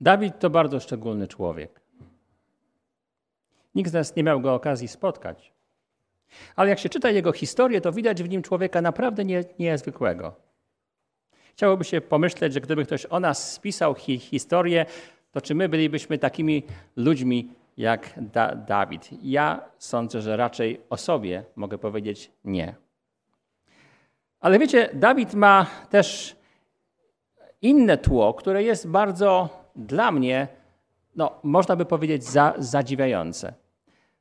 Dawid to bardzo szczególny człowiek. Nikt z nas nie miał go okazji spotkać. Ale jak się czyta jego historię, to widać w nim człowieka naprawdę nie, niezwykłego. Chciałoby się pomyśleć, że gdyby ktoś o nas spisał hi historię, to czy my bylibyśmy takimi ludźmi jak da Dawid? Ja sądzę, że raczej o sobie mogę powiedzieć nie. Ale wiecie, Dawid ma też inne tło, które jest bardzo dla mnie, no, można by powiedzieć, za, zadziwiające.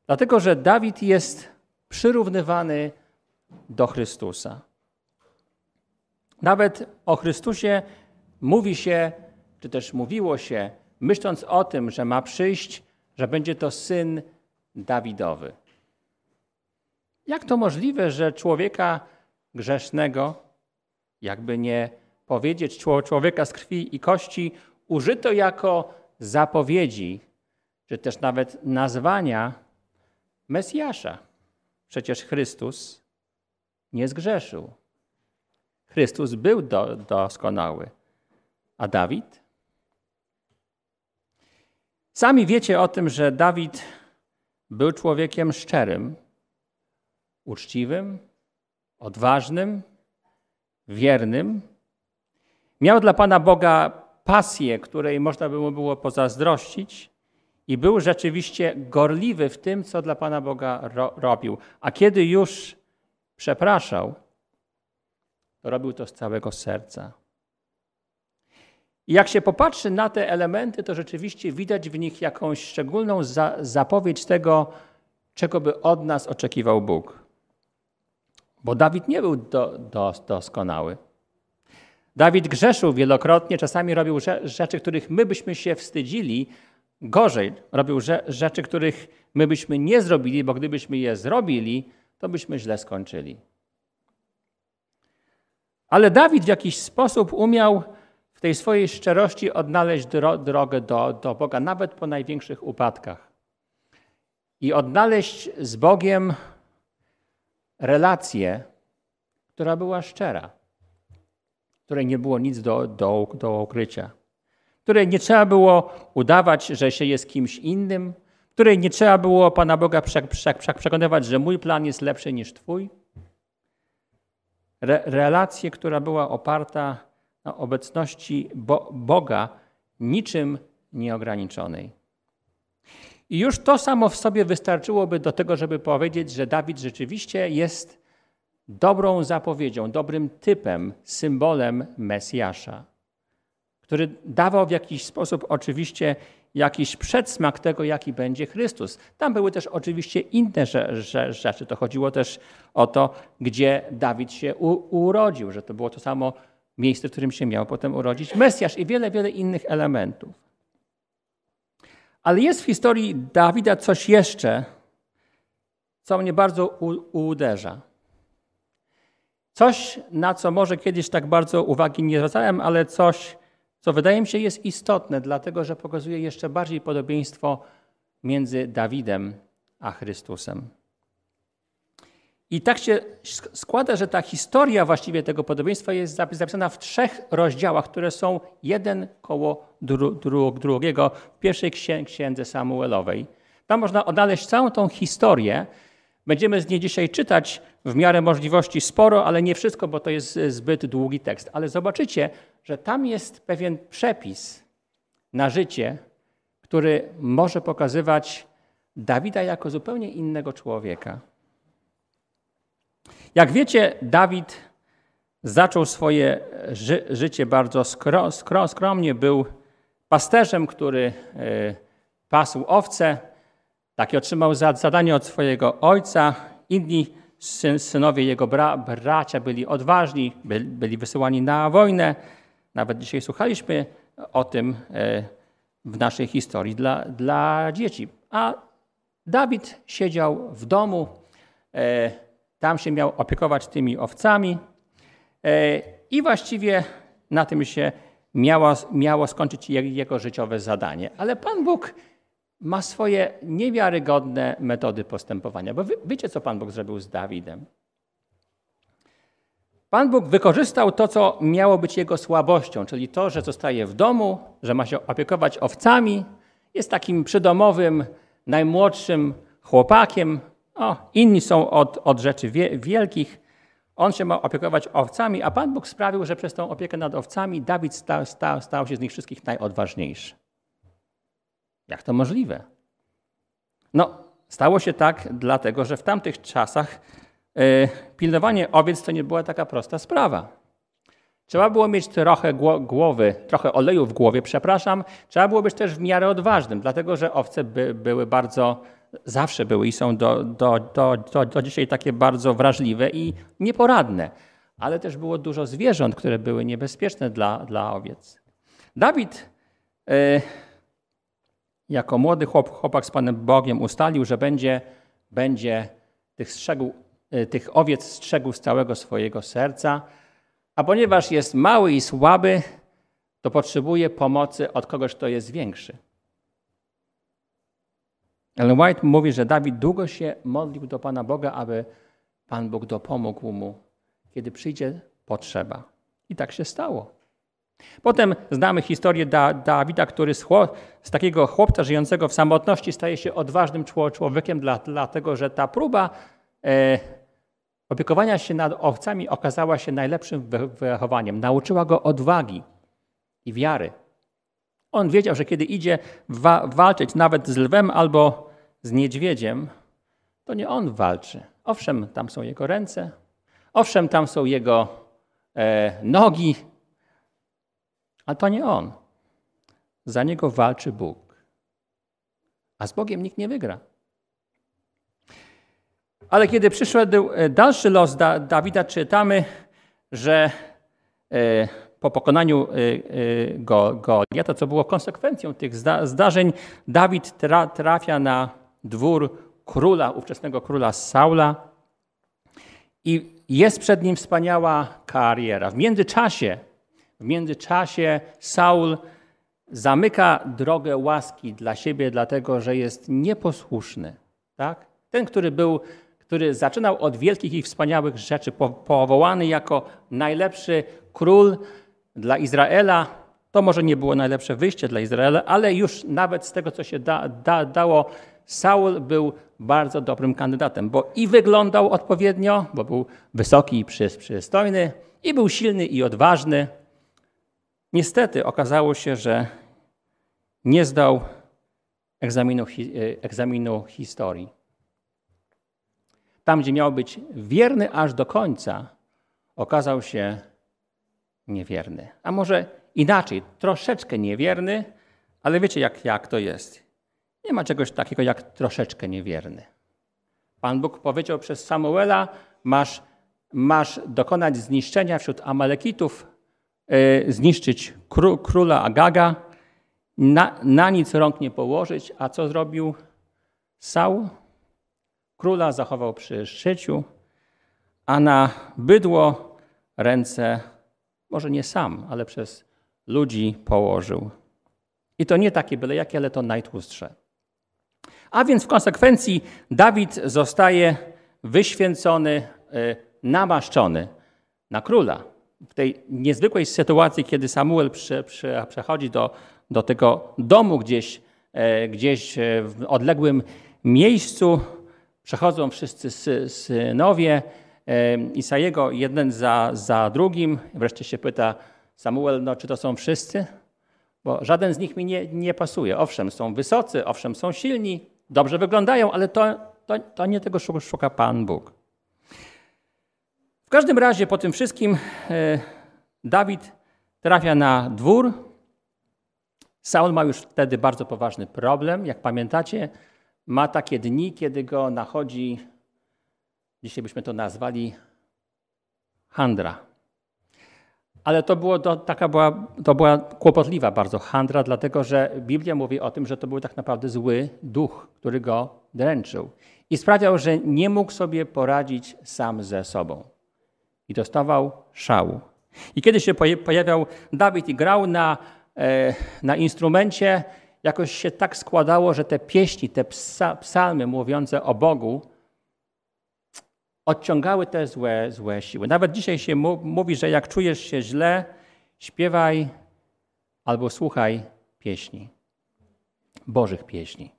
Dlatego, że Dawid jest przyrównywany do Chrystusa. Nawet o Chrystusie mówi się, czy też mówiło się, myśląc o tym, że ma przyjść, że będzie to syn Dawidowy. Jak to możliwe, że człowieka grzesznego, jakby nie powiedzieć człowieka z krwi i kości, użyto jako zapowiedzi, czy też nawet nazwania Mesjasza? Przecież Chrystus nie zgrzeszył. Chrystus był do, doskonały. A Dawid? Sami wiecie o tym, że Dawid był człowiekiem szczerym, uczciwym, odważnym, wiernym. Miał dla Pana Boga pasję, której można by mu było pozazdrościć i był rzeczywiście gorliwy w tym, co dla Pana Boga ro robił. A kiedy już przepraszał, robił to z całego serca. I jak się popatrzy na te elementy, to rzeczywiście widać w nich jakąś szczególną za zapowiedź tego, czego by od nas oczekiwał Bóg. Bo Dawid nie był do, do, doskonały. Dawid grzeszył wielokrotnie, czasami robił rzeczy, których my byśmy się wstydzili, Gorzej, robił rzeczy, których my byśmy nie zrobili, bo gdybyśmy je zrobili, to byśmy źle skończyli. Ale Dawid w jakiś sposób umiał w tej swojej szczerości odnaleźć dro drogę do, do Boga, nawet po największych upadkach. I odnaleźć z Bogiem relację, która była szczera, której nie było nic do, do, do ukrycia której nie trzeba było udawać, że się jest kimś innym, której nie trzeba było Pana Boga przekonywać, że mój plan jest lepszy niż Twój. Re relację, która była oparta na obecności Bo Boga niczym nieograniczonej. I już to samo w sobie wystarczyłoby do tego, żeby powiedzieć, że Dawid rzeczywiście jest dobrą zapowiedzią, dobrym typem, symbolem Mesjasza który dawał w jakiś sposób oczywiście jakiś przedsmak tego, jaki będzie Chrystus. Tam były też oczywiście inne rzeczy. To chodziło też o to, gdzie Dawid się urodził, że to było to samo miejsce, w którym się miał potem urodzić Mesjasz i wiele, wiele innych elementów. Ale jest w historii Dawida coś jeszcze, co mnie bardzo uderza. Coś, na co może kiedyś tak bardzo uwagi nie zwracałem, ale coś, co wydaje mi się jest istotne, dlatego że pokazuje jeszcze bardziej podobieństwo między Dawidem a Chrystusem. I tak się składa, że ta historia właściwie tego podobieństwa jest zapisana w trzech rozdziałach, które są jeden koło dru drugiego w pierwszej księdze Samuelowej. Tam można odnaleźć całą tą historię. Będziemy z niej dzisiaj czytać w miarę możliwości sporo, ale nie wszystko, bo to jest zbyt długi tekst. Ale zobaczycie, że tam jest pewien przepis na życie, który może pokazywać Dawida jako zupełnie innego człowieka. Jak wiecie, Dawid zaczął swoje ży życie bardzo skro skro skromnie. Był pasterzem, który y, pasł owce. Takie otrzymał za zadanie od swojego ojca. Inni syn synowie jego bra bracia byli odważni, byli, byli wysyłani na wojnę. Nawet dzisiaj słuchaliśmy o tym e, w naszej historii dla, dla dzieci. A Dawid siedział w domu, e, tam się miał opiekować tymi owcami e, i właściwie na tym się miało, miało skończyć jego życiowe zadanie. Ale Pan Bóg ma swoje niewiarygodne metody postępowania. Bo wy, wiecie, co Pan Bóg zrobił z Dawidem? Pan Bóg wykorzystał to, co miało być jego słabością, czyli to, że zostaje w domu, że ma się opiekować owcami, jest takim przydomowym, najmłodszym chłopakiem. O, inni są od, od rzeczy wie, wielkich. On się ma opiekować owcami, a Pan Bóg sprawił, że przez tą opiekę nad owcami Dawid stał, stał, stał się z nich wszystkich najodważniejszy. Jak to możliwe? No, stało się tak dlatego, że w tamtych czasach yy, pilnowanie owiec to nie była taka prosta sprawa. Trzeba było mieć trochę głowy, trochę oleju w głowie, przepraszam. Trzeba było być też w miarę odważnym, dlatego że owce by, były bardzo, zawsze były i są do, do, do, do, do dzisiaj takie bardzo wrażliwe i nieporadne. Ale też było dużo zwierząt, które były niebezpieczne dla, dla owiec. Dawid y, jako młody chłop, chłopak z Panem Bogiem ustalił, że będzie, będzie tych, strzegł, y, tych owiec strzegł z całego swojego serca, a ponieważ jest mały i słaby, to potrzebuje pomocy od kogoś, kto jest większy. Ellen White mówi, że Dawid długo się modlił do Pana Boga, aby Pan Bóg dopomógł mu, kiedy przyjdzie potrzeba. I tak się stało. Potem znamy historię da, Dawida, który z, z, takiego chłopca żyjącego w samotności staje się odważnym człowiekiem, dla, dlatego że ta próba e, opiekowania się nad owcami okazała się najlepszym wychowaniem. Nauczyła go odwagi i wiary. On wiedział, że kiedy idzie wa walczyć nawet z lwem albo z niedźwiedziem, to nie on walczy. Owszem, tam są jego ręce, owszem, tam są jego e, nogi, ale to nie on. Za niego walczy Bóg. A z Bogiem nikt nie wygra. Ale kiedy przyszedł e, dalszy los da Dawida, czytamy, że e, po pokonaniu e, Goliata, co było konsekwencją tych zdarzeń, Dawid trafia na dwór króla, ówczesnego króla Saula i jest przed nim wspaniała kariera. W międzyczasie w międzyczasie Saul zamyka drogę łaski dla siebie, dlatego że jest nieposłuszny. Tak? Ten, który był, który zaczynał od wielkich i wspaniałych rzeczy, powołany jako najlepszy król dla Izraela, to może nie było najlepsze wyjście dla Izraela, ale już nawet z tego, co się da, da, dało, Saul był bardzo dobrym kandydatem, bo i wyglądał odpowiednio, bo był wysoki i przystojny, i był silny i odważny, Niestety okazało się, że nie zdał egzaminu, e, egzaminu historii. Tam, gdzie miał być wierny aż do końca, okazał się niewierny. A może inaczej, troszeczkę niewierny, ale wiecie, jak, jak to jest. Nie ma czegoś takiego jak troszeczkę niewierny. Pan Bóg powiedział przez Samuela: Masz, masz dokonać zniszczenia wśród Amalekitów, zniszczyć króla Agaga, na, na nic rąk nie położyć. A co zrobił Saul? Króla zachował przy szczyciu, a na bydło ręce, może nie sam, ale przez ludzi położył. I to nie takie byle jakie, ale to najtłustsze. A więc w konsekwencji Dawid zostaje wyświęcony, e, namaszczony na króla w tej niezwykłej sytuacji, kiedy Samuel prze, prze, przechodzi do, do tego domu gdzieś, e, gdzieś e, w odległym miejscu, przechodzą wszyscy synowie e, Isajego, jeden za, za drugim. Wreszcie się pyta Samuel, no czy to są wszyscy? Bo żaden z nich mi nie, nie pasuje. Owszem, są wysocy, owszem, są silni, dobrze wyglądają, ale to, to, to nie tego szuka Pan Bóg. W każdym razie po tym wszystkim e, Dawid trafia na dwór. Saul ma już wtedy bardzo poważny problem. Jak pamiętacie, ma takie dni, kiedy go nachodzi, dzisiaj byśmy to nazwali handra. Ale to, było, taka była, to była kłopotliwa bardzo handra, dlatego że Biblia mówi o tym, że to był tak naprawdę zły duch, który go dręczył i sprawiał, że nie mógł sobie poradzić sam ze sobą i dostawał szału. I kiedy się pojawiał Dawid i grał na, e, na instrumencie, jakoś się tak składało, że te pieśni, te psalmy mówiące o Bogu, odciągały te złe, złe siły. Nawet dzisiaj się mówi, że jak czujesz się źle, śpiewaj albo słuchaj pieśni, Bożych pieśni.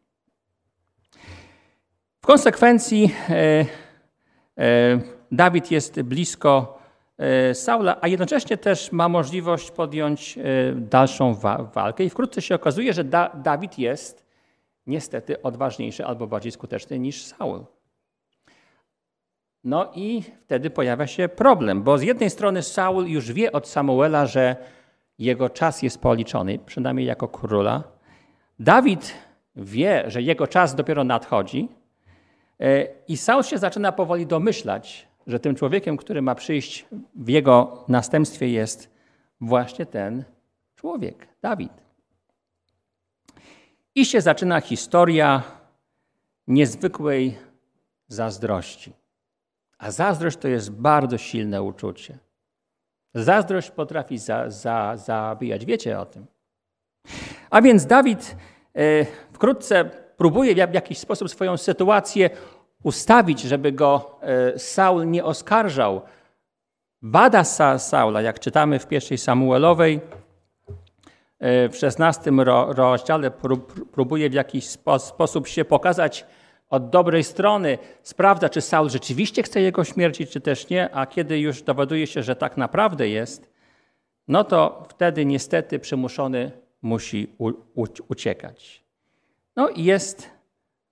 W konsekwencji e, e, Dawid jest blisko e, Saula, a jednocześnie też ma możliwość podjąć dalszą walkę. I wkrótce się okazuje, że Dawid jest niestety odważniejszy albo bardziej skuteczny niż Saul. No i wtedy pojawia się problem, bo z jednej strony Saul już wie od Samuela, że jego czas jest policzony, przynajmniej jako króla. Dawid wie, że jego czas dopiero nadchodzi, E, I Saul się zaczyna powoli domyślać, że tym człowiekiem, który ma przyjść w jego następstwie, jest właśnie ten człowiek, Dawid. I się zaczyna historia niezwykłej zazdrości. A zazdrość to jest bardzo silne uczucie. Zazdrość potrafi za, za, zabijać. Wiecie o tym. A więc Dawid e, wkrótce próbuje w jakiś sposób swoją sytuację ustawić, żeby go e, Saul nie oskarżał. Bada Saula, jak czytamy w pierwszej Samuelowej, e, w szesnastym rozdziale próbuje w jakiś sposób się pokazać od dobrej strony, sprawdza, czy Saul rzeczywiście chce jego śmierci, czy też nie, a kiedy już dowiaduje się, że tak naprawdę jest, no to wtedy niestety przymuszony musi uciekać. No i jest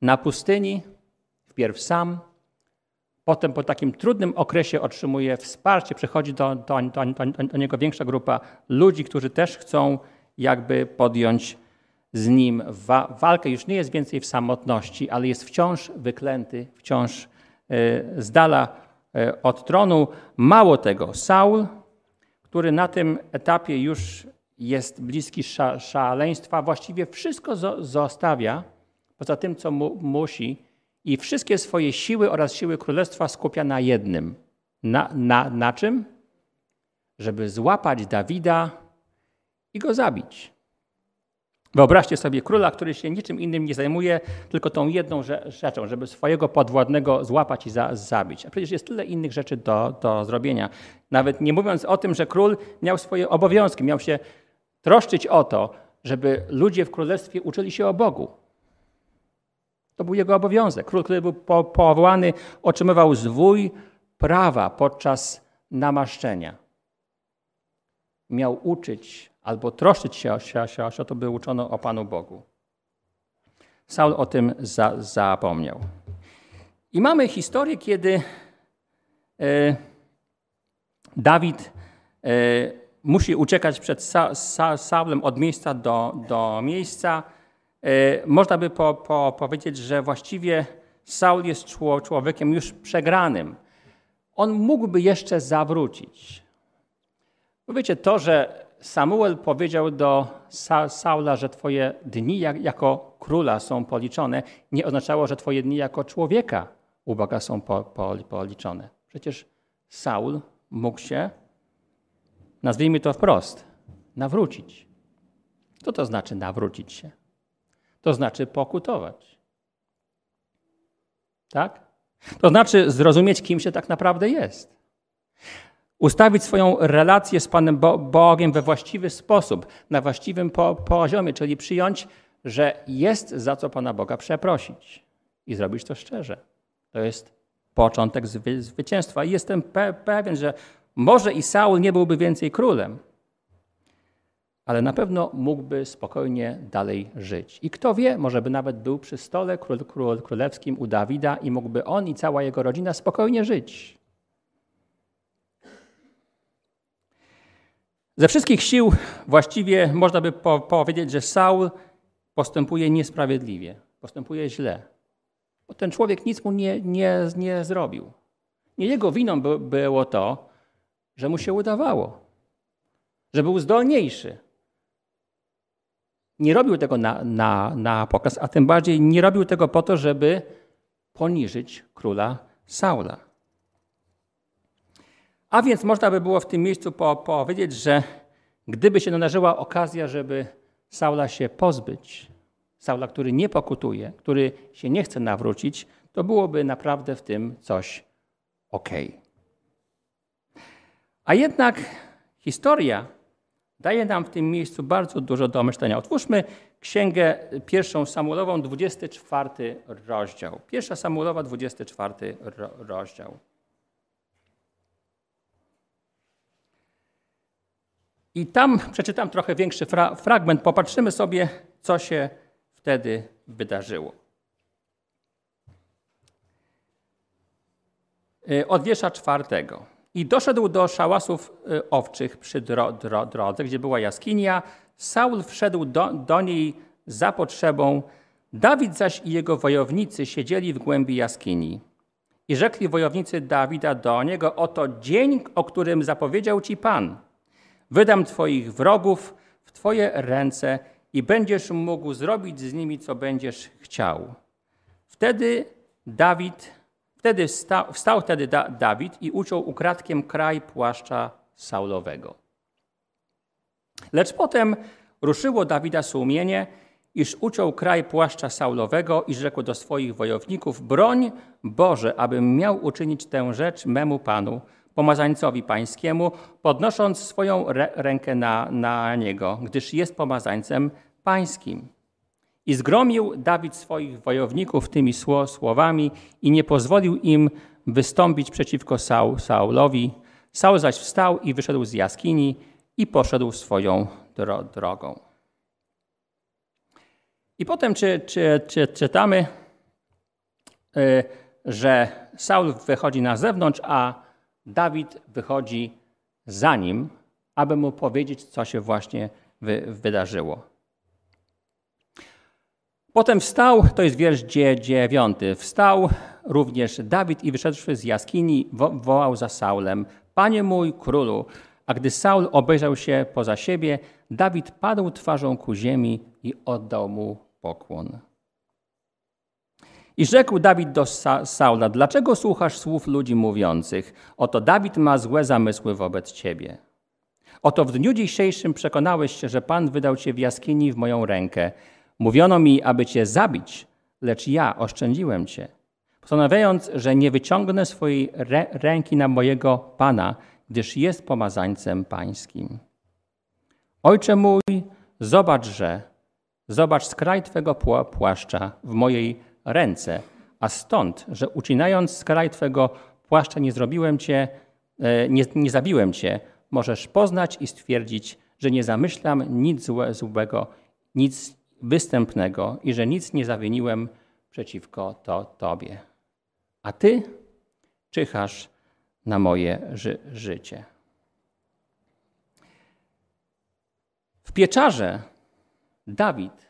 na pustyni, wpierw sam, potem po takim trudnym okresie otrzymuje wsparcie, przychodzi do, do, do, do niego większa grupa ludzi, którzy też chcą jakby podjąć z nim wa walkę. Już nie jest więcej w samotności, ale jest wciąż wyklęty, wciąż y, z dala y, od tronu. Mało tego, Saul, który na tym etapie już jest bliski sza, szaleństwa, właściwie wszystko zostawia, poza tym, co mu, musi, i wszystkie swoje siły oraz siły królestwa skupia na jednym. Na, na, na czym? Żeby złapać Dawida i go zabić. Wyobraźcie sobie króla, który się niczym innym nie zajmuje, tylko tą jedną rzeczą, żeby swojego podwładnego złapać i za, zabić. A przecież jest tyle innych rzeczy do, do zrobienia. Nawet nie mówiąc o tym, że król miał swoje obowiązki, miał się troszczyć o to, żeby ludzie w królestwie uczyli się o Bogu. To był jego obowiązek. Król, który był powołany, otrzymywał zwój prawa podczas namaszczenia. Miał uczyć albo troszczyć się o, się, się, o to, by uczono o Panu Bogu. Saul o tym za, zapomniał. I mamy historię, kiedy e, Dawid e, musi uciekać przed Sa, Sa, Saulem od miejsca do, do miejsca. E, można by po, po, powiedzieć, że właściwie Saul jest człowiekiem już przegranym. On mógłby jeszcze zawrócić. Bo wiecie, to, że Samuel powiedział do Sa Saula, że twoje dni jak, jako króla są policzone, nie oznaczało, że twoje dni jako człowieka, uwaga, są po, po, policzone. Przecież Saul mógł się, nazwijmy to wprost, nawrócić. Co to znaczy nawrócić się? To znaczy pokutować. Tak? To znaczy zrozumieć, kim się tak naprawdę jest. Ustawić swoją relację z Panem Bogiem we właściwy sposób, na właściwym poziomie, czyli przyjąć, że jest za co Pana Boga przeprosić i zrobić to szczerze. To jest początek zwycięstwa. I jestem pewien, że może i Saul nie byłby więcej królem, ale na pewno mógłby spokojnie dalej żyć. I kto wie, może by nawet był przy stole król, król, królewskim u Dawida i mógłby on i cała jego rodzina spokojnie żyć. Ze wszystkich sił właściwie można by po powiedzieć, że Saul postępuje niesprawiedliwie, postępuje źle. Bo ten człowiek nic mu nie, nie, nie zrobił. Nie jego winą by, było to, że mu się udawało, że był zdolniejszy, nie robił tego na, na, na pokaz, a tym bardziej nie robił tego po to, żeby poniżyć króla Saula. A więc można by było w tym miejscu po, powiedzieć, że gdyby się nadarzyła okazja, żeby Saula się pozbyć, Saula, który nie pokutuje, który się nie chce nawrócić, to byłoby naprawdę w tym coś ok. A jednak historia daje nam w tym miejscu bardzo dużo do myślenia. Otwórzmy Księgę pierwszą Samuelową, 24 rozdział. Pierwsza Samuelowa, 24 rozdział. I tam przeczytam trochę większy fra fragment. Popatrzymy sobie, co się wtedy wydarzyło. Y, od wiersza czwartego. I doszedł do szałasów y, owczych przy dro, dro, drodze, gdzie była jaskinia. Saul wszedł do, do niej za potrzebą. Dawid zaś i jego wojownicy siedzieli w głębi jaskini. I rzekli wojownicy Dawida do niego: Oto dzień, o którym zapowiedział ci Pan. Wydam twoich wrogów w twoje ręce i będziesz mógł zrobić z nimi, co będziesz chciał. Wtedy Dawid Wtedy wstał, wstał wtedy da, Dawid i uciął ukradkiem kraj płaszcza Saulowego. Lecz potem ruszyło Dawida sumienie, iż uciął kraj płaszcza Saulowego i rzekł do swoich wojowników: Broń Boże, abym miał uczynić tę rzecz memu panu, pomazańcowi pańskiemu, podnosząc swoją rękę na, na niego, gdyż jest pomazańcem pańskim. I zgromił Dawid swoich wojowników tymi słowami i nie pozwolił im wystąpić przeciwko Saul, Saulowi. Saul zaś wstał i wyszedł z jaskini i poszedł swoją dro drogą. I potem czy, czy, czy, czytamy, y, że Saul wychodzi na zewnątrz, a Dawid wychodzi za nim, aby mu powiedzieć, co się właśnie wy wydarzyło. Potem wstał, to jest wiersz dziewiąty, wstał również Dawid i wyszedłszy z jaskini, wo wołał za Saulem, Panie mój królu. A gdy Saul obejrzał się poza siebie, Dawid padł twarzą ku ziemi i oddał mu pokłon. I rzekł Dawid do Sa Saula, dlaczego słuchasz słów ludzi mówiących? Oto Dawid ma złe zamysły wobec ciebie. Oto w dniu dzisiejszym przekonałeś się, że Pan wydał cię w jaskini w moją rękę. Mówiono mi, aby cię zabić, lecz ja oszczędziłem cię, postanawiając, że nie wyciągnę swojej ręki na mojego Pana, gdyż jest pomazańcem pańskim. Ojcze mój, zobacz, że, zobacz skraj Twego płaszcza w mojej ręce, a stąd, że ucinając skraj Twego płaszcza nie zrobiłem Cię, e, nie, nie zabiłem Cię, możesz poznać i stwierdzić, że nie zamyślam nic złego, nic występnego i że nic nie zawiniłem przeciwko to, Tobie. A Ty czyhasz na moje ży życie. W pieczarze Dawid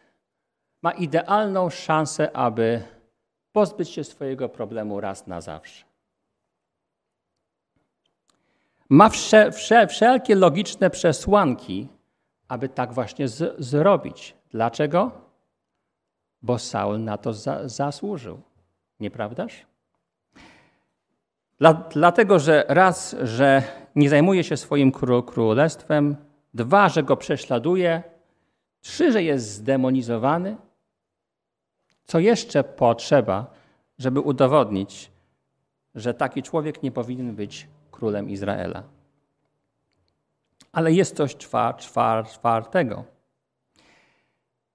ma idealną szansę, aby pozbyć się swojego problemu raz na zawsze. Ma wsze, wsze, wszelkie logiczne przesłanki, aby tak właśnie zrobić. Dlaczego? Bo Saul na to za, zasłużył. Nieprawdaż? Dla, dlatego, że raz, że nie zajmuje się swoim królestwem, dwa, że go prześladuje, trzy, że jest zdemonizowany. Co jeszcze potrzeba, żeby udowodnić, że taki człowiek nie powinien być królem Izraela? Ale jest coś czwar, czwar, czwartego.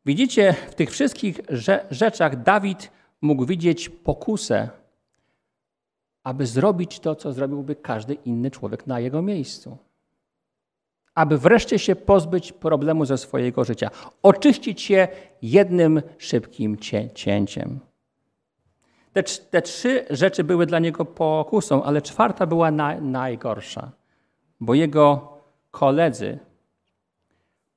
Widzicie, w tych wszystkich rzeczach Dawid mógł widzieć pokusę, aby zrobić to, co zrobiłby każdy inny człowiek na jego miejscu. Aby wreszcie się pozbyć problemu ze swojego życia, oczyścić je jednym szybkim cięciem. Te, te trzy rzeczy były dla niego pokusą, ale czwarta była na, najgorsza, bo jego koledzy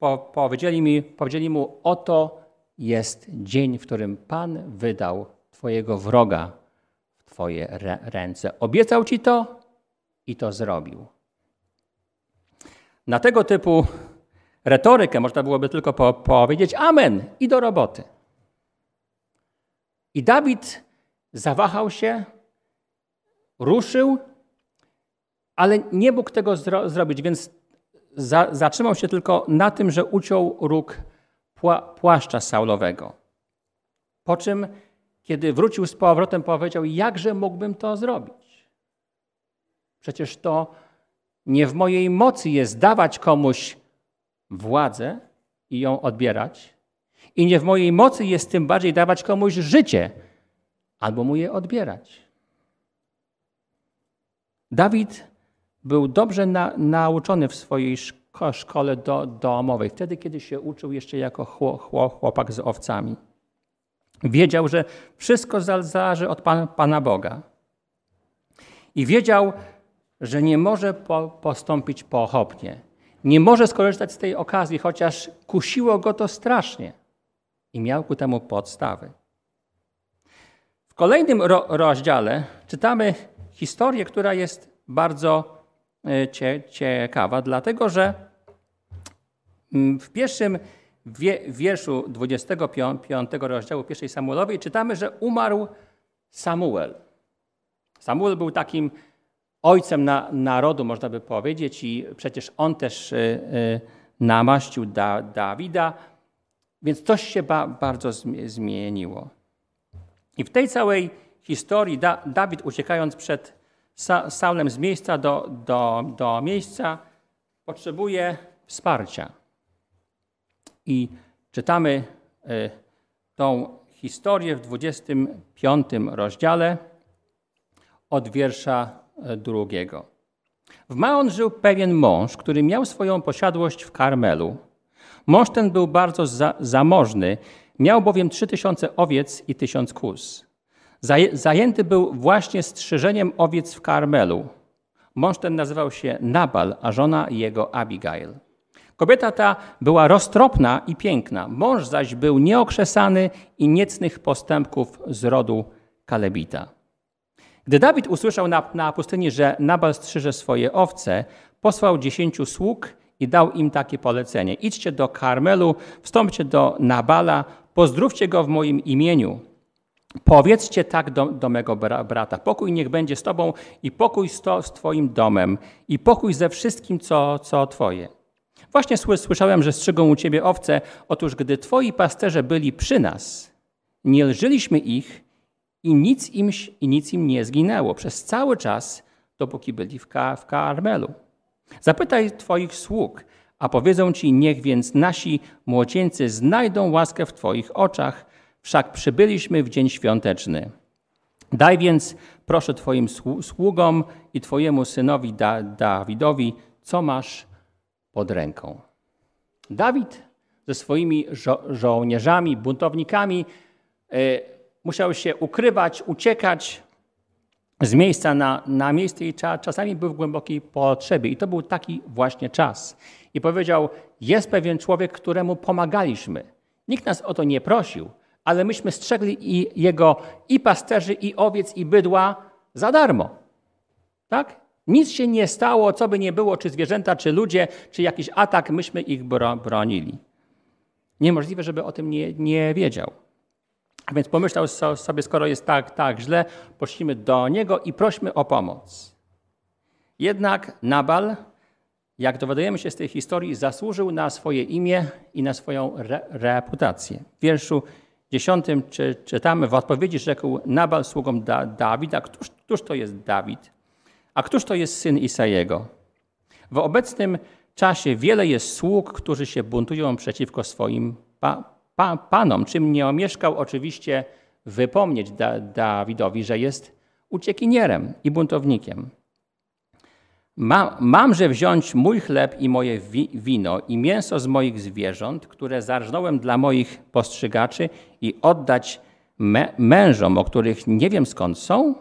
po, powiedzieli, mi, powiedzieli mu: Oto jest dzień, w którym Pan wydał Twojego wroga w Twoje ręce. Obiecał Ci to i to zrobił. Na tego typu retorykę można byłoby tylko po, powiedzieć Amen i do roboty. I Dawid zawahał się, ruszył, ale nie mógł tego zro zrobić, więc za, zatrzymał się tylko na tym, że uciął róg pła, płaszcza Saulowego. Po czym, kiedy wrócił z powrotem, powiedział: Jakże mógłbym to zrobić? Przecież to nie w mojej mocy jest dawać komuś władzę i ją odbierać. I nie w mojej mocy jest tym bardziej dawać komuś życie albo mu je odbierać. Dawid był dobrze na, nauczony w swojej szko szkole do, domowej, wtedy, kiedy się uczył jeszcze jako chłopak z owcami. Wiedział, że wszystko zależy od Pan, Pana Boga. I wiedział, że nie może po, postąpić pochopnie. Nie może skorzystać z tej okazji, chociaż kusiło go to strasznie. I miał ku temu podstawy. W kolejnym ro rozdziale czytamy historię, która jest bardzo ciekawa, dlatego że mm, w pierwszym wierszu 25 rozdziału pierwszej Samuelowej czytamy, że umarł Samuel. Samuel był takim ojcem na, narodu, można by powiedzieć, i przecież on też y, y, namaścił da, Dawida, więc coś się ba, bardzo zmieniło. I w tej całej historii da, Dawid, uciekając przed Sa, Saulem z miejsca do, do, do miejsca, potrzebuje wsparcia. I czytamy y, tą historię w 25 rozdziale od wiersza drugiego. W Maon żył pewien mąż, który miał swoją posiadłość w Karmelu. Mąż ten był bardzo za, zamożny, miał bowiem trzy tysiące owiec i tysiąc kus. Zajęty był właśnie strzyżeniem owiec w Karmelu. Mąż ten nazywał się Nabal, a żona jego Abigail. Kobieta ta była roztropna i piękna, mąż zaś był nieokrzesany i niecnych postępków z rodu Kalebita. Gdy Dawid usłyszał na, na pustyni, że Nabal strzyże swoje owce, posłał dziesięciu sług i dał im takie polecenie. Idźcie do Karmelu, wstąpcie do Nabala, pozdrówcie go w moim imieniu. Powiedzcie tak do, do mego brata. Pokój niech będzie z tobą i pokój z, to, z twoim domem i pokój ze wszystkim, co, co twoje. Właśnie słyszałem, że strzygą u ciebie owce. Otóż gdy twoi pasterze byli przy nas, nie lżyliśmy ich i nic im, i nic im nie zginęło przez cały czas, dopóki byli w, Ka w Karmelu. Zapytaj Twoich sług, a powiedzą Ci, niech więc nasi młodzieńcy znajdą łaskę w Twoich oczach, wszak przybyliśmy w dzień świąteczny. Daj więc, proszę Twoim sługom i Twojemu synowi da Dawidowi, co masz pod ręką. Dawid ze swoimi żo żołnierzami, buntownikami, yy, musiał się ukrywać, uciekać z miejsca na, na miejsce i czasami był w głębokiej potrzebie. I to był taki właśnie czas. I powiedział, jest pewien człowiek, któremu pomagaliśmy. Nikt nas o to nie prosił, ale myśmy strzegli i jego i pasterzy, i owiec, i bydła za darmo. Tak? Nic się nie stało, co by nie było, czy zwierzęta, czy ludzie, czy jakiś atak, myśmy ich bronili. Niemożliwe, żeby o tym nie, nie wiedział. A więc pomyślał sobie, skoro jest tak, tak źle, poszliśmy do niego i prośmy o pomoc. Jednak Nabal, jak dowiadujemy się z tej historii, zasłużył na swoje imię i na swoją re reputację. W wierszu dziesiątym czy, czytamy, w odpowiedzi rzekł Nabal sługom da Dawida, któż, któż to jest Dawid, a któż to jest syn Isajego? W obecnym czasie wiele jest sług, którzy się buntują przeciwko swoim pa pa, panom, czym nie omieszkał oczywiście wypomnieć da, Dawidowi, że jest uciekinierem i buntownikiem. Ma, mamże wziąć mój chleb i moje wi, wino i mięso z moich zwierząt, które zarżnąłem dla moich postrzygaczy i oddać me, mężom, o których nie wiem skąd są?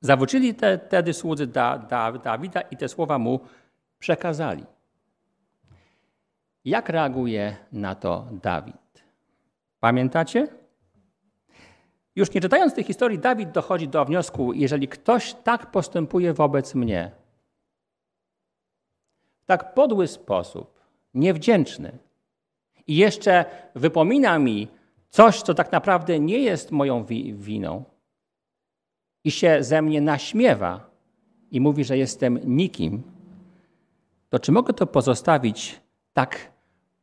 Zawrócili te, wtedy słudzy da, da, Dawida i te słowa mu przekazali. Jak reaguje na to Dawid? Pamiętacie? Już nie czytając tej historii, Dawid dochodzi do wniosku, jeżeli ktoś tak postępuje wobec mnie, w tak podły sposób, niewdzięczny, i jeszcze wypomina mi coś, co tak naprawdę nie jest moją wi winą, i się ze mnie naśmiewa i mówi, że jestem nikim, to czy mogę to pozostawić tak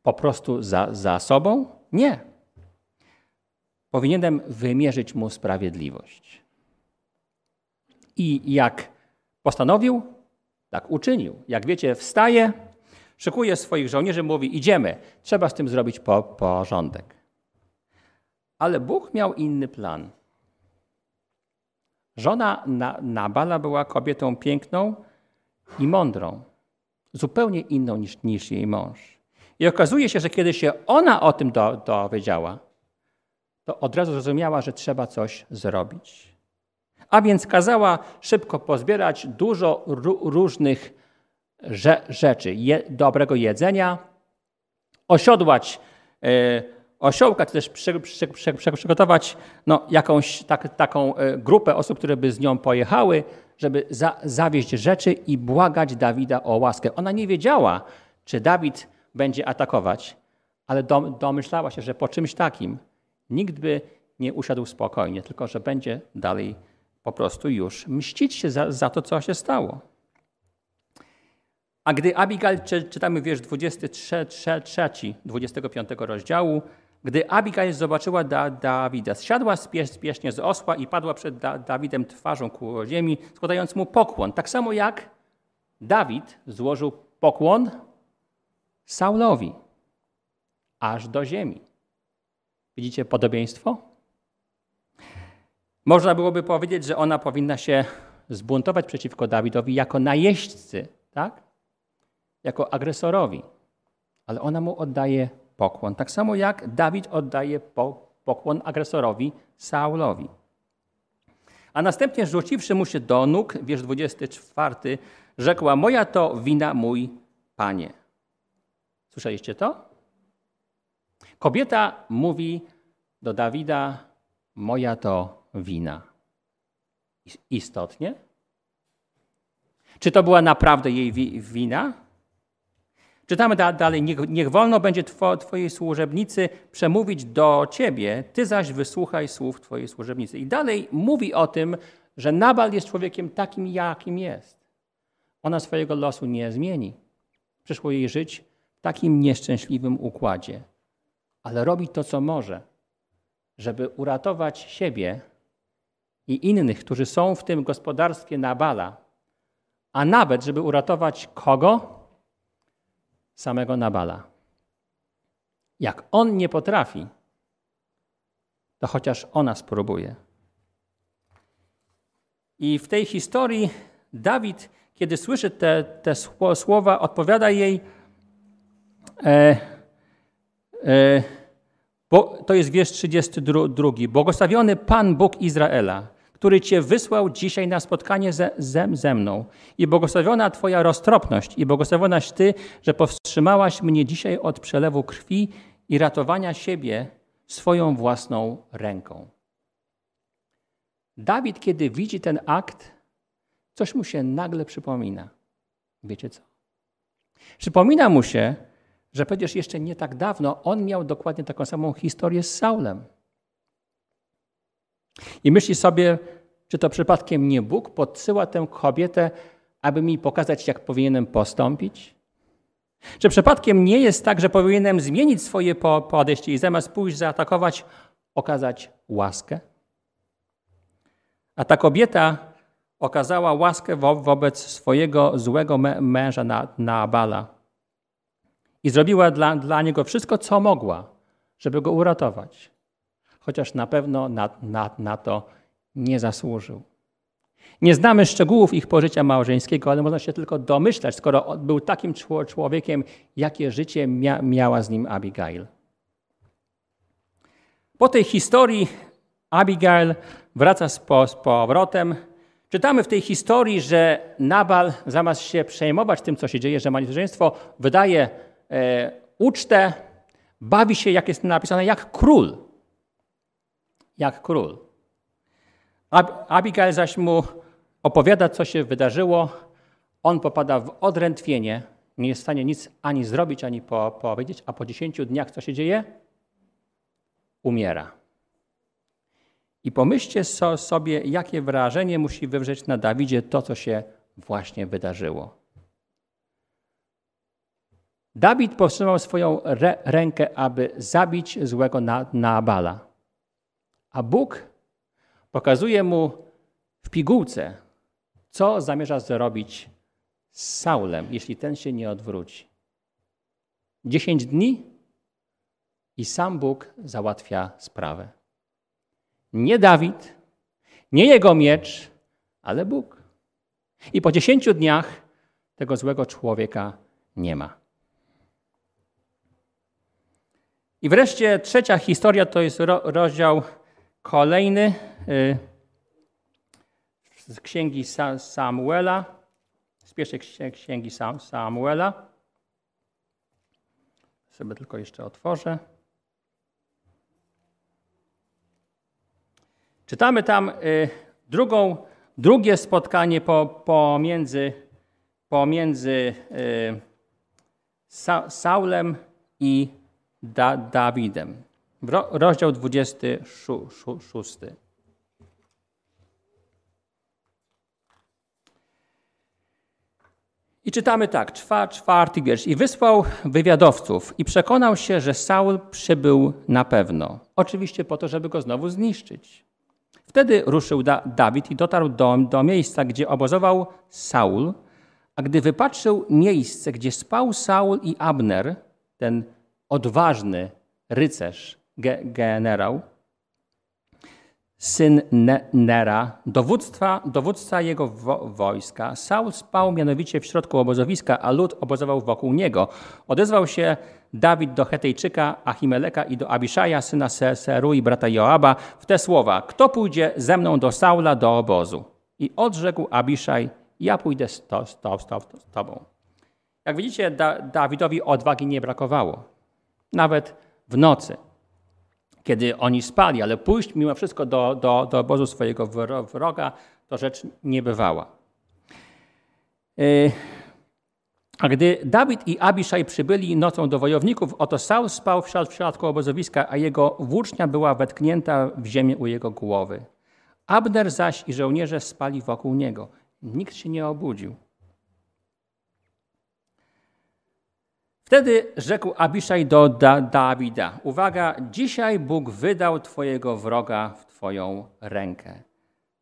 po prostu za, za sobą? Nie. Powinienem wymierzyć mu sprawiedliwość. I jak postanowił, tak uczynił. Jak wiecie, wstaje, szykuje swoich żołnierzy, mówi: Idziemy, trzeba z tym zrobić po, porządek. Ale Bóg miał inny plan. Żona Nabala była kobietą piękną i mądrą, zupełnie inną niż, niż jej mąż. I okazuje się, że kiedy się ona o tym do, dowiedziała, to od razu zrozumiała, że trzeba coś zrobić. A więc kazała szybko pozbierać dużo różnych rzeczy, je, dobrego jedzenia, osiodłać y, osiołka, czy też przy, przy, przy, przygotować no, jakąś tak, taką e, grupę osób, które by z nią pojechały, żeby za, zawieźć rzeczy i błagać Dawida o łaskę. Ona nie wiedziała, czy Dawid będzie atakować, ale dom, domyślała się, że po czymś takim nikt by nie usiadł spokojnie, tylko że będzie dalej po prostu już mścić się za, za to, co się stało. A gdy Abigail, czytamy wiersz 23, 25 rozdziału, gdy Abigail zobaczyła da Dawida, zsiadła spiesznie z osła i padła przed da Dawidem twarzą ku ziemi, składając mu pokłon. Tak samo jak Dawid złożył pokłon Saulowi, aż do ziemi. Widzicie podobieństwo? Można byłoby powiedzieć, że ona powinna się zbuntować przeciwko Dawidowi jako najeźdźcy, tak? Jako agresorowi. Ale ona mu oddaje pokłon. Tak samo jak Dawid oddaje pokłon agresorowi Saulowi. A następnie rzuciwszy mu się do nóg, wiersz 24, rzekła: Moja to wina, mój panie. Słyszeliście to? Kobieta mówi do Dawida: Moja to wina. Istotnie? Czy to była naprawdę jej wina? Czytamy dalej, niech, niech wolno będzie two, Twojej służebnicy przemówić do Ciebie, Ty zaś wysłuchaj słów Twojej służebnicy. I dalej mówi o tym, że Nabal jest człowiekiem takim, jakim jest. Ona swojego losu nie zmieni. Przyszło jej żyć w takim nieszczęśliwym układzie, ale robi to, co może, żeby uratować siebie i innych, którzy są w tym gospodarstwie Nabala, a nawet, żeby uratować kogo? samego Nabala. Jak on nie potrafi, to chociaż ona spróbuje. I w tej historii Dawid, kiedy słyszy te, te słowa, odpowiada jej, e, to jest wiersz 32. Błogosławiony Pan Bóg Izraela, który Cię wysłał dzisiaj na spotkanie ze, ze, ze mną. I błogosławiona Twoja roztropność i błogosławionaś Ty, że powstrzymałaś mnie dzisiaj od przelewu krwi i ratowania siebie swoją własną ręką. Dawid, kiedy widzi ten akt, coś mu się nagle przypomina. Wiecie co? Przypomina mu się, że przecież jeszcze nie tak dawno on miał dokładnie taką samą historię z Saulem. I myśli sobie, czy to przypadkiem nie Bóg podsyła tę kobietę, aby mi pokazać, jak powinienem postąpić? Czy przypadkiem nie jest tak, że powinienem zmienić swoje podejście i zamiast pójść zaatakować, okazać łaskę? A ta kobieta okazała łaskę wo wobec swojego złego męża na, na i zrobiła dla, dla niego wszystko, co mogła, żeby go uratować chociaż na pewno na, na, na to nie zasłużył. Nie znamy szczegółów ich pożycia małżeńskiego, ale można się tylko domyślać, skoro był takim człowiekiem, jakie życie mia miała z nim Abigail. Po tej historii Abigail wraca z, po, z powrotem. Czytamy w tej historii, że Nabal, zamiast się przejmować tym, co się dzieje, że ma wydaje ucztę, bawi się, jak jest napisane, jak król jak król. Abigail zaś mu opowiada, co się wydarzyło. On popada w odrętwienie, nie jest w stanie nic ani zrobić, ani po, powiedzieć, a po dziesięciu dniach co się dzieje? Umiera. I pomyślcie sobie, jakie wrażenie musi wywrzeć na Dawidzie to, co się właśnie wydarzyło. Dawid powstrzymał swoją rękę, aby zabić złego Naabala. A Bóg pokazuje mu w pigułce, co zamierza zrobić z Saulem, jeśli ten się nie odwróci. Dziesięć dni i sam Bóg załatwia sprawę. Nie Dawid, nie jego miecz, ale Bóg. I po dziesięciu dniach tego złego człowieka nie ma. I wreszcie trzecia historia to jest rozdział kolejny y, z księgi Samuela, z pierwszej księgi Samuela. Sobie tylko jeszcze otworzę. Czytamy tam y, drugą, drugie spotkanie po, pomiędzy, pomiędzy y, Saulem i da, Dawidem. Rozdział 26. I czytamy tak, czwarty wiersz. I wysłał wywiadowców i przekonał się, że Saul przybył na pewno. Oczywiście po to, żeby go znowu zniszczyć. Wtedy ruszył da Dawid i dotarł do, do miejsca, gdzie obozował Saul, a gdy wypatrzył miejsce, gdzie spał Saul i Abner, ten odważny rycerz, ge generał, syn Nera, dowództwa, dowódca jego wo wojska. Saul spał mianowicie w środku obozowiska, a lud obozował wokół niego. Odezwał się Dawid do Hetejczyka, Achimeleka i do Abiszaja, syna Seru i brata Joaba, w te słowa: Kto pójdzie ze mną do Saula do obozu? I odrzekł Abiszaj: Ja pójdę z, to, z, to, z tobą. Jak widzicie, da Dawidowi odwagi nie brakowało. Nawet w nocy kiedy oni spali, ale pójść mimo wszystko do, do, do obozu swojego wroga, to rzecz niebywała. E, a gdy Dawid i Abiszaj przybyli nocą do wojowników, oto Saul spał w środku obozowiska, a jego włócznia była wetknięta w ziemię u jego głowy. Abner zaś i żołnierze spali wokół niego. Nikt się nie obudził. Wtedy rzekł Abiszaj do da Dawida: Uwaga, dzisiaj Bóg wydał Twojego wroga w Twoją rękę.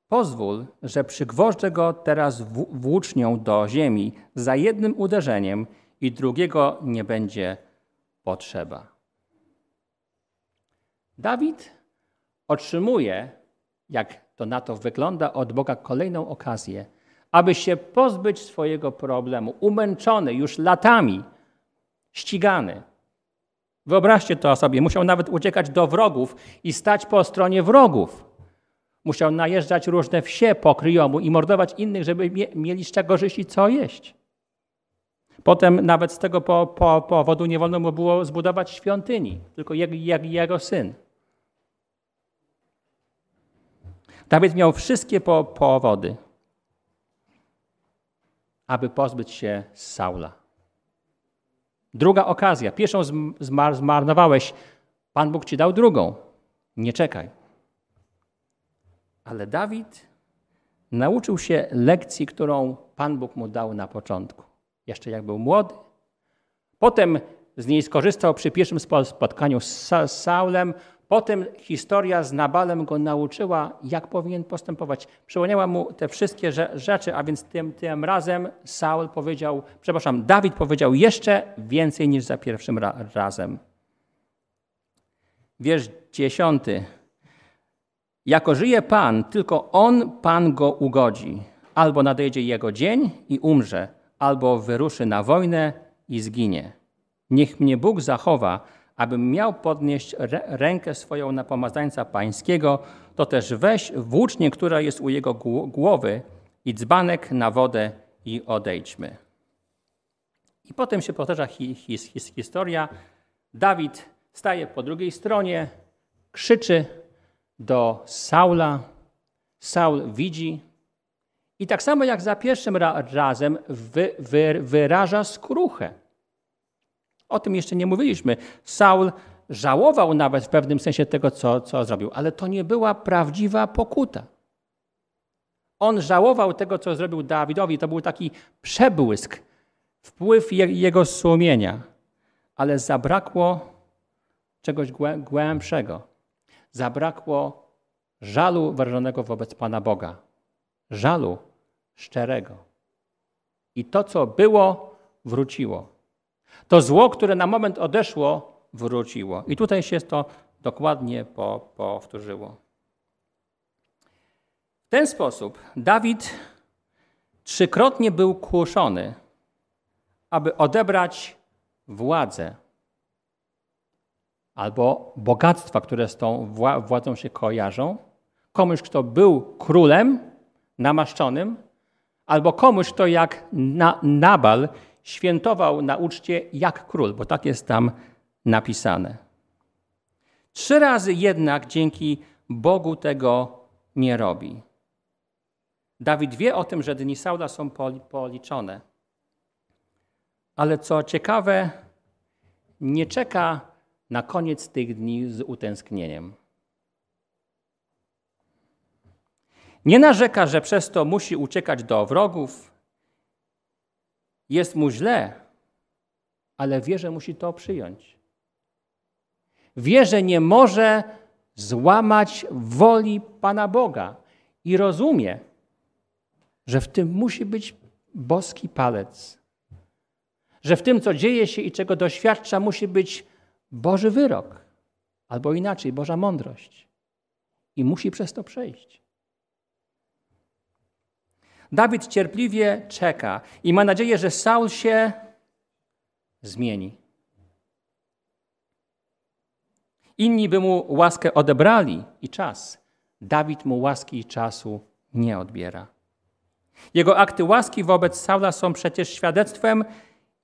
Pozwól, że przygwożdżę go teraz włócznią do ziemi za jednym uderzeniem i drugiego nie będzie potrzeba. Dawid otrzymuje, jak to na to wygląda, od Boga kolejną okazję, aby się pozbyć swojego problemu. Umęczony już latami, ścigany. Wyobraźcie to sobie, musiał nawet uciekać do wrogów i stać po stronie wrogów. Musiał najeżdżać różne wsie po kryjomu i mordować innych, żeby mieli z czego żyć i co jeść. Potem nawet z tego po, po, powodu nie wolno mu było zbudować świątyni, tylko jego, jego syn. Dawid miał wszystkie po, powody, aby pozbyć się Saula. Druga okazja. Pierwszą zmarnowałeś. Pan Bóg ci dał drugą. Nie czekaj. Ale Dawid nauczył się lekcji, którą Pan Bóg mu dał na początku. Jeszcze jak był młody. Potem z niej skorzystał przy pierwszym spotkaniu z Saulem. Potem historia z Nabalem go nauczyła, jak powinien postępować. Przypomniała mu te wszystkie rzeczy, a więc tym, tym razem Saul powiedział, przepraszam, Dawid powiedział jeszcze więcej niż za pierwszym ra razem. Wiersz dziesiąty. Jako żyje Pan, tylko On, Pan go ugodzi. Albo nadejdzie jego dzień i umrze, albo wyruszy na wojnę i zginie. Niech mnie Bóg zachowa, abym miał podnieść rękę swoją na pomazańca pańskiego, to też weź włócznię, która jest u jego głowy i dzbanek na wodę i odejdźmy. I potem się powtarza his, his, historia. Dawid staje po drugiej stronie, krzyczy do Saula. Saul widzi i tak samo jak za pierwszym razem wy, wy, wyraża skruchę. O tym jeszcze nie mówiliśmy. Saul żałował nawet w pewnym sensie tego, co, co zrobił, ale to nie była prawdziwa pokuta. On żałował tego, co zrobił Dawidowi. To był taki przebłysk, wpływ jego sumienia, ale zabrakło czegoś głębszego. Zabrakło żalu wyrażonego wobec Pana Boga. Żalu, szczerego. I to, co było, wróciło. To zło, które na moment odeszło, wróciło. I tutaj się to dokładnie powtórzyło. W ten sposób Dawid trzykrotnie był kłoszony, aby odebrać władzę albo bogactwa, które z tą władzą się kojarzą, komuś, kto był królem namaszczonym, albo komuś, kto jak na, Nabal świętował na uczcie jak król, bo tak jest tam napisane. Trzy razy jednak dzięki Bogu tego nie robi. Dawid wie o tym, że dni Saula są policzone. Ale co ciekawe, nie czeka na koniec tych dni z utęsknieniem. Nie narzeka, że przez to musi uciekać do wrogów. Jest mu źle, ale wie, że musi to przyjąć. Wie, że nie może złamać woli Pana Boga i rozumie, że w tym musi być boski palec. Że w tym, co dzieje się i czego doświadcza, musi być Boży wyrok, albo inaczej, Boża mądrość. I musi przez to przejść. Dawid cierpliwie czeka i ma nadzieję, że Saul się zmieni. Inni by mu łaskę odebrali i czas. Dawid mu łaski i czasu nie odbiera. Jego akty łaski wobec Saula są przecież świadectwem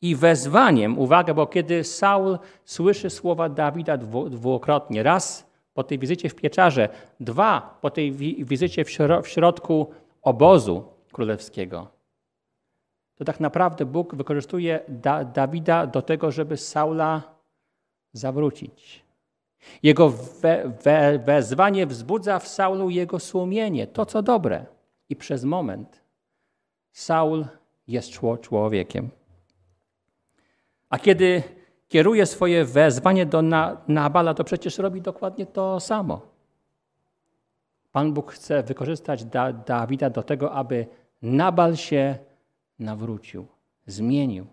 i wezwaniem, uwaga, bo kiedy Saul słyszy słowa Dawida dwukrotnie, raz po tej wizycie w pieczarze, dwa po tej wizycie w środku obozu królewskiego, to tak naprawdę Bóg wykorzystuje da Dawida do tego, żeby Saula zawrócić. Jego we, we, wezwanie wzbudza w Saulu jego sumienie, to co dobre. I przez moment Saul jest człowiekiem. A kiedy kieruje swoje wezwanie do Nabala, to przecież robi dokładnie to samo. Pan Bóg chce wykorzystać da Dawida do tego, aby Nabal się nawrócił, zmienił.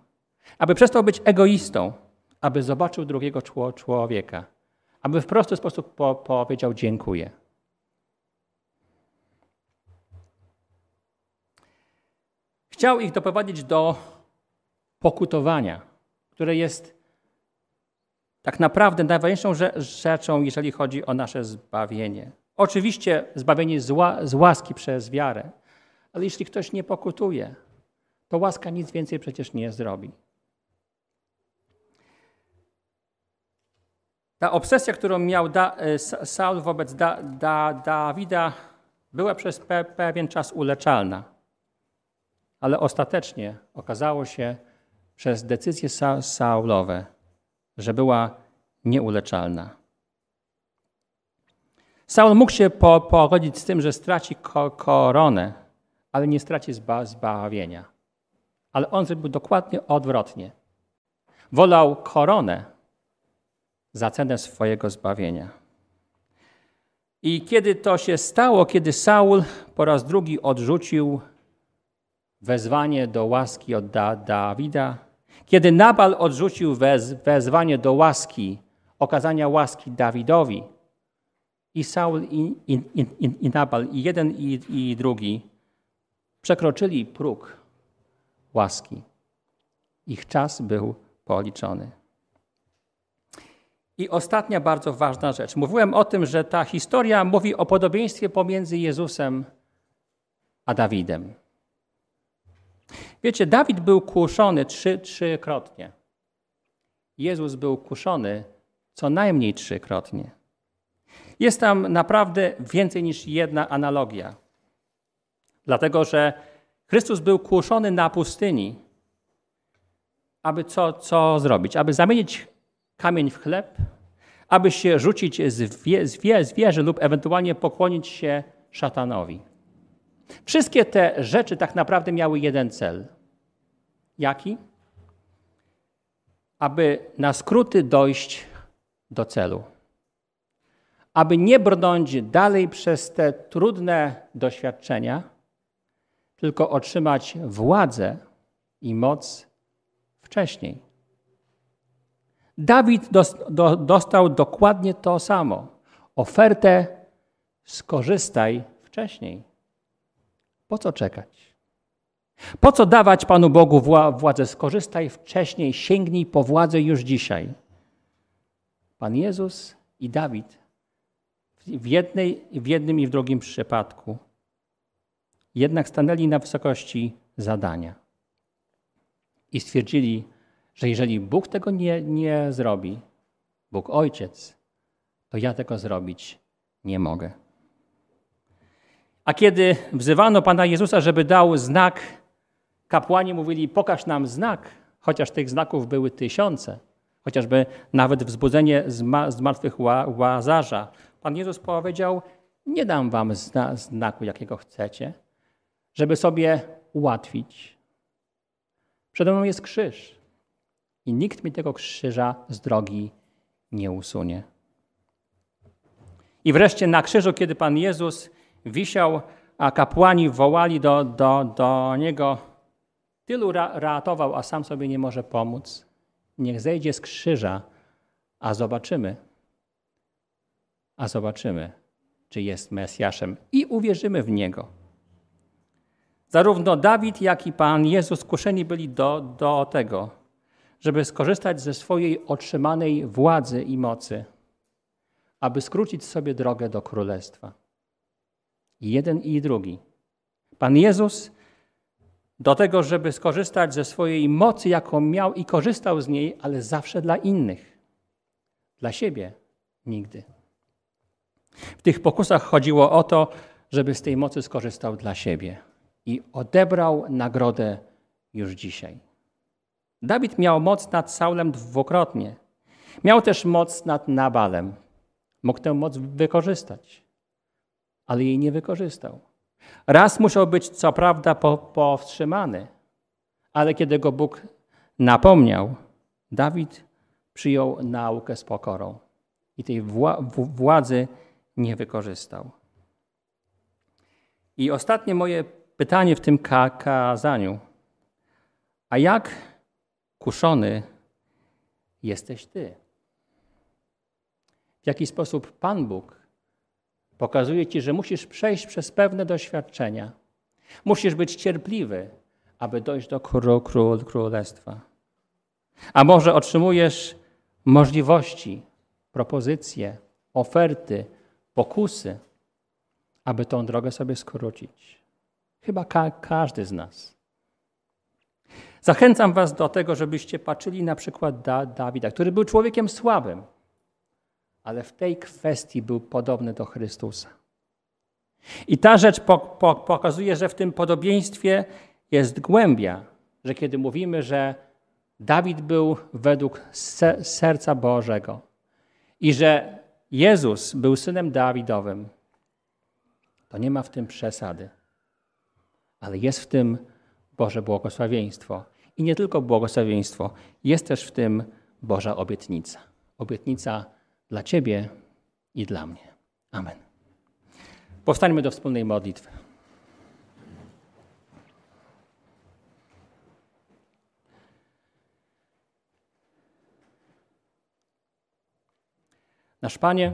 Aby przestał być egoistą, aby zobaczył drugiego człowieka, aby w prosty sposób po powiedział dziękuję. Chciał ich doprowadzić do pokutowania które jest tak naprawdę najważniejszą rzeczą, jeżeli chodzi o nasze zbawienie. Oczywiście zbawienie z łaski przez wiarę, ale jeśli ktoś nie pokutuje, to łaska nic więcej przecież nie zrobi. Ta obsesja, którą miał da, e, Saul wobec da, da, Dawida, była przez pe, pewien czas uleczalna, ale ostatecznie okazało się, przez decyzje sa Saulowe, że była nieuleczalna. Saul mógł się po pogodzić z tym, że straci ko koronę, ale nie straci zba zbawienia. Ale on zrobił dokładnie odwrotnie. Wolał koronę za cenę swojego zbawienia. I kiedy to się stało, kiedy Saul po raz drugi odrzucił wezwanie do łaski od da Dawida, kiedy Nabal odrzucił wez, wezwanie do łaski, okazania łaski Dawidowi, i Saul, i, i, i, i Nabal, i jeden, i, i drugi przekroczyli próg łaski. Ich czas był policzony. I ostatnia bardzo ważna rzecz. Mówiłem o tym, że ta historia mówi o podobieństwie pomiędzy Jezusem a Dawidem. Wiecie, Dawid był kuszony trzy, trzykrotnie. Jezus był kuszony co najmniej trzykrotnie. Jest tam naprawdę więcej niż jedna analogia. Dlatego, że Chrystus był kuszony na pustyni, aby co, co zrobić? Aby zamienić kamień w chleb, aby się rzucić z, wie, z, wie, z wieży lub ewentualnie pokłonić się szatanowi. Wszystkie te rzeczy tak naprawdę miały jeden cel. Jaki? Aby na skróty dojść do celu. Aby nie brnąć dalej przez te trudne doświadczenia, tylko otrzymać władzę i moc wcześniej. Dawid dostał dokładnie to samo. Ofertę skorzystaj wcześniej. Po co czekać? Po co dawać Panu Bogu władzę? Skorzystaj wcześniej, sięgnij po władzę już dzisiaj. Pan Jezus i Dawid w, jednej, w jednym i w drugim przypadku jednak stanęli na wysokości zadania i stwierdzili, że jeżeli Bóg tego nie, nie zrobi, Bóg Ojciec, to ja tego zrobić nie mogę. A kiedy wzywano Pana Jezusa, żeby dał znak, kapłani mówili: Pokaż nam znak, chociaż tych znaków były tysiące, chociażby nawet wzbudzenie z martwych łazarza. Pan Jezus powiedział: Nie dam wam zna znaku, jakiego chcecie, żeby sobie ułatwić. Przede mną jest krzyż i nikt mi tego krzyża z drogi nie usunie. I wreszcie na krzyżu, kiedy Pan Jezus wisiał, a kapłani wołali do, do, do Niego, tylu ra ratował, a sam sobie nie może pomóc. Niech zejdzie z krzyża, a zobaczymy, a zobaczymy, czy jest Mesjaszem i uwierzymy w Niego. Zarówno Dawid, jak i Pan Jezus kuszeni byli do, do tego, żeby skorzystać ze swojej otrzymanej władzy i mocy, aby skrócić sobie drogę do królestwa. I jeden i drugi. Pan Jezus do tego, żeby skorzystać ze swojej mocy, jaką miał i korzystał z niej, ale zawsze dla innych. Dla siebie nigdy. W tych pokusach chodziło o to, żeby z tej mocy skorzystał dla siebie i odebrał nagrodę już dzisiaj. Dawid miał moc nad Saulem dwukrotnie. Miał też moc nad Nabalem. Mógł tę moc wykorzystać, ale jej nie wykorzystał. Raz musiał być co prawda powstrzymany, ale kiedy go Bóg napomniał, Dawid przyjął naukę z pokorą i tej władzy nie wykorzystał. I ostatnie moje pytanie w tym kazaniu. A jak kuszony jesteś Ty? W jaki sposób Pan Bóg pokazuje Ci, że musisz przejść przez pewne doświadczenia. Musisz być cierpliwy, aby dojść do król, król, królestwa. A może otrzymujesz możliwości, propozycje, oferty, pokusy, aby tą drogę sobie skrócić. Chyba ka każdy z nas. Zachęcam Was do tego, żebyście patrzyli na przykład da Dawida, który był człowiekiem słabym, ale w tej kwestii był podobny do Chrystusa. I ta rzecz po po pokazuje, że w tym podobieństwie jest głębia, że kiedy mówimy, że Dawid był według se serca Bożego i że Jezus był synem Dawidowym, to nie ma w tym przesady. Ale jest w tym Boże błogosławieństwo. I nie tylko błogosławieństwo, jest też w tym Boża obietnica. Obietnica dla Ciebie i dla mnie. Amen. Powstańmy do wspólnej modlitwy. Nasz Panie,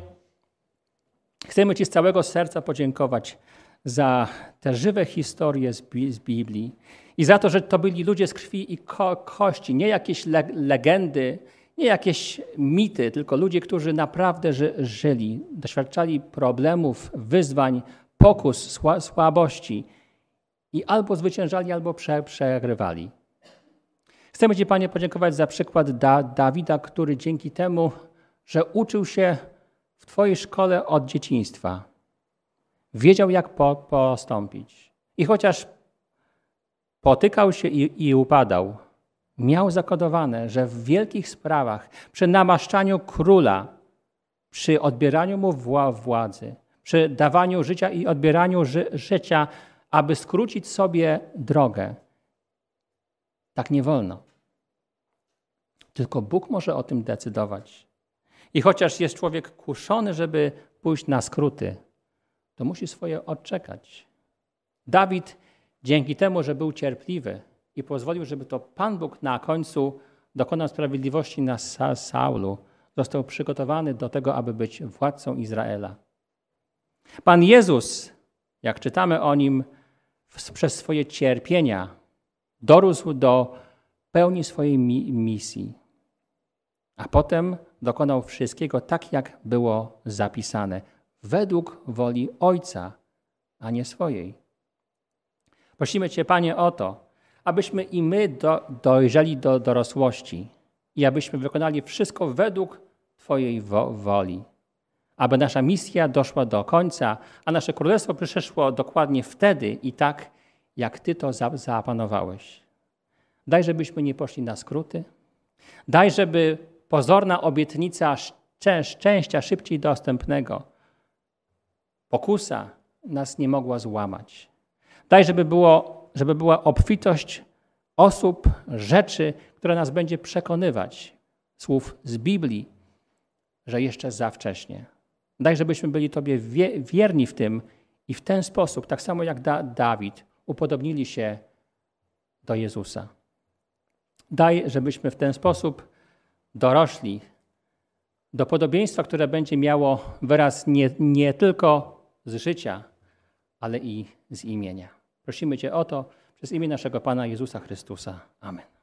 chcemy Ci z całego serca podziękować za te żywe historie z, Biblii i za to, że to byli ludzie z krwi i ko kości, nie jakieś le legendy, nie jakieś mity, tylko ludzie, którzy naprawdę ży żyli, doświadczali problemów, wyzwań, pokus, sła słabości i albo zwyciężali, albo prze przegrywali. Chcemy Ci, Panie, podziękować za przykład da Dawida, który dzięki temu, że uczył się w Twojej szkole od dzieciństwa, wiedział, jak po postąpić. I chociaż potykał się i, i upadał, miał zakodowane, że w wielkich sprawach, przy namaszczaniu króla, przy odbieraniu mu władzy, przy dawaniu życia i odbieraniu ży życia, aby skrócić sobie drogę, tak nie wolno. Tylko Bóg może o tym decydować. I chociaż jest człowiek kuszony, żeby pójść na skróty, to musi swoje odczekać. Dawid Dzięki temu, że był cierpliwy i pozwolił, żeby to Pan Bóg na końcu dokonał sprawiedliwości na Saulu, został przygotowany do tego, aby być władcą Izraela. Pan Jezus, jak czytamy o nim, przez swoje cierpienia dorósł do pełni swojej misji. A potem dokonał wszystkiego tak, jak było zapisane, według woli Ojca, a nie swojej. Prosimy Cię, Panie, o to, abyśmy i my do, dojrzeli do dorosłości i abyśmy wykonali wszystko według Twojej wo woli. Aby nasza misja doszła do końca, a nasze królestwo przyszło dokładnie wtedy i tak, jak Ty to zapanowałeś. Daj, żebyśmy nie poszli na skróty. Daj, żeby pozorna obietnica szczęścia szybciej dostępnego, pokusa nas nie mogła złamać. Daj, żeby, było, żeby była obfitość osób, rzeczy, która nas będzie przekonywać, słów z Biblii, że jeszcze za wcześnie. Daj, żebyśmy byli Tobie wierni w tym i w ten sposób, tak samo jak da Dawid, upodobnili się do Jezusa. Daj, żebyśmy w ten sposób dorośli do podobieństwa, które będzie miało wyraz nie, nie tylko z życia, ale i z imienia. Prosimy Cię o to przez imię naszego Pana Jezusa Chrystusa. Amen.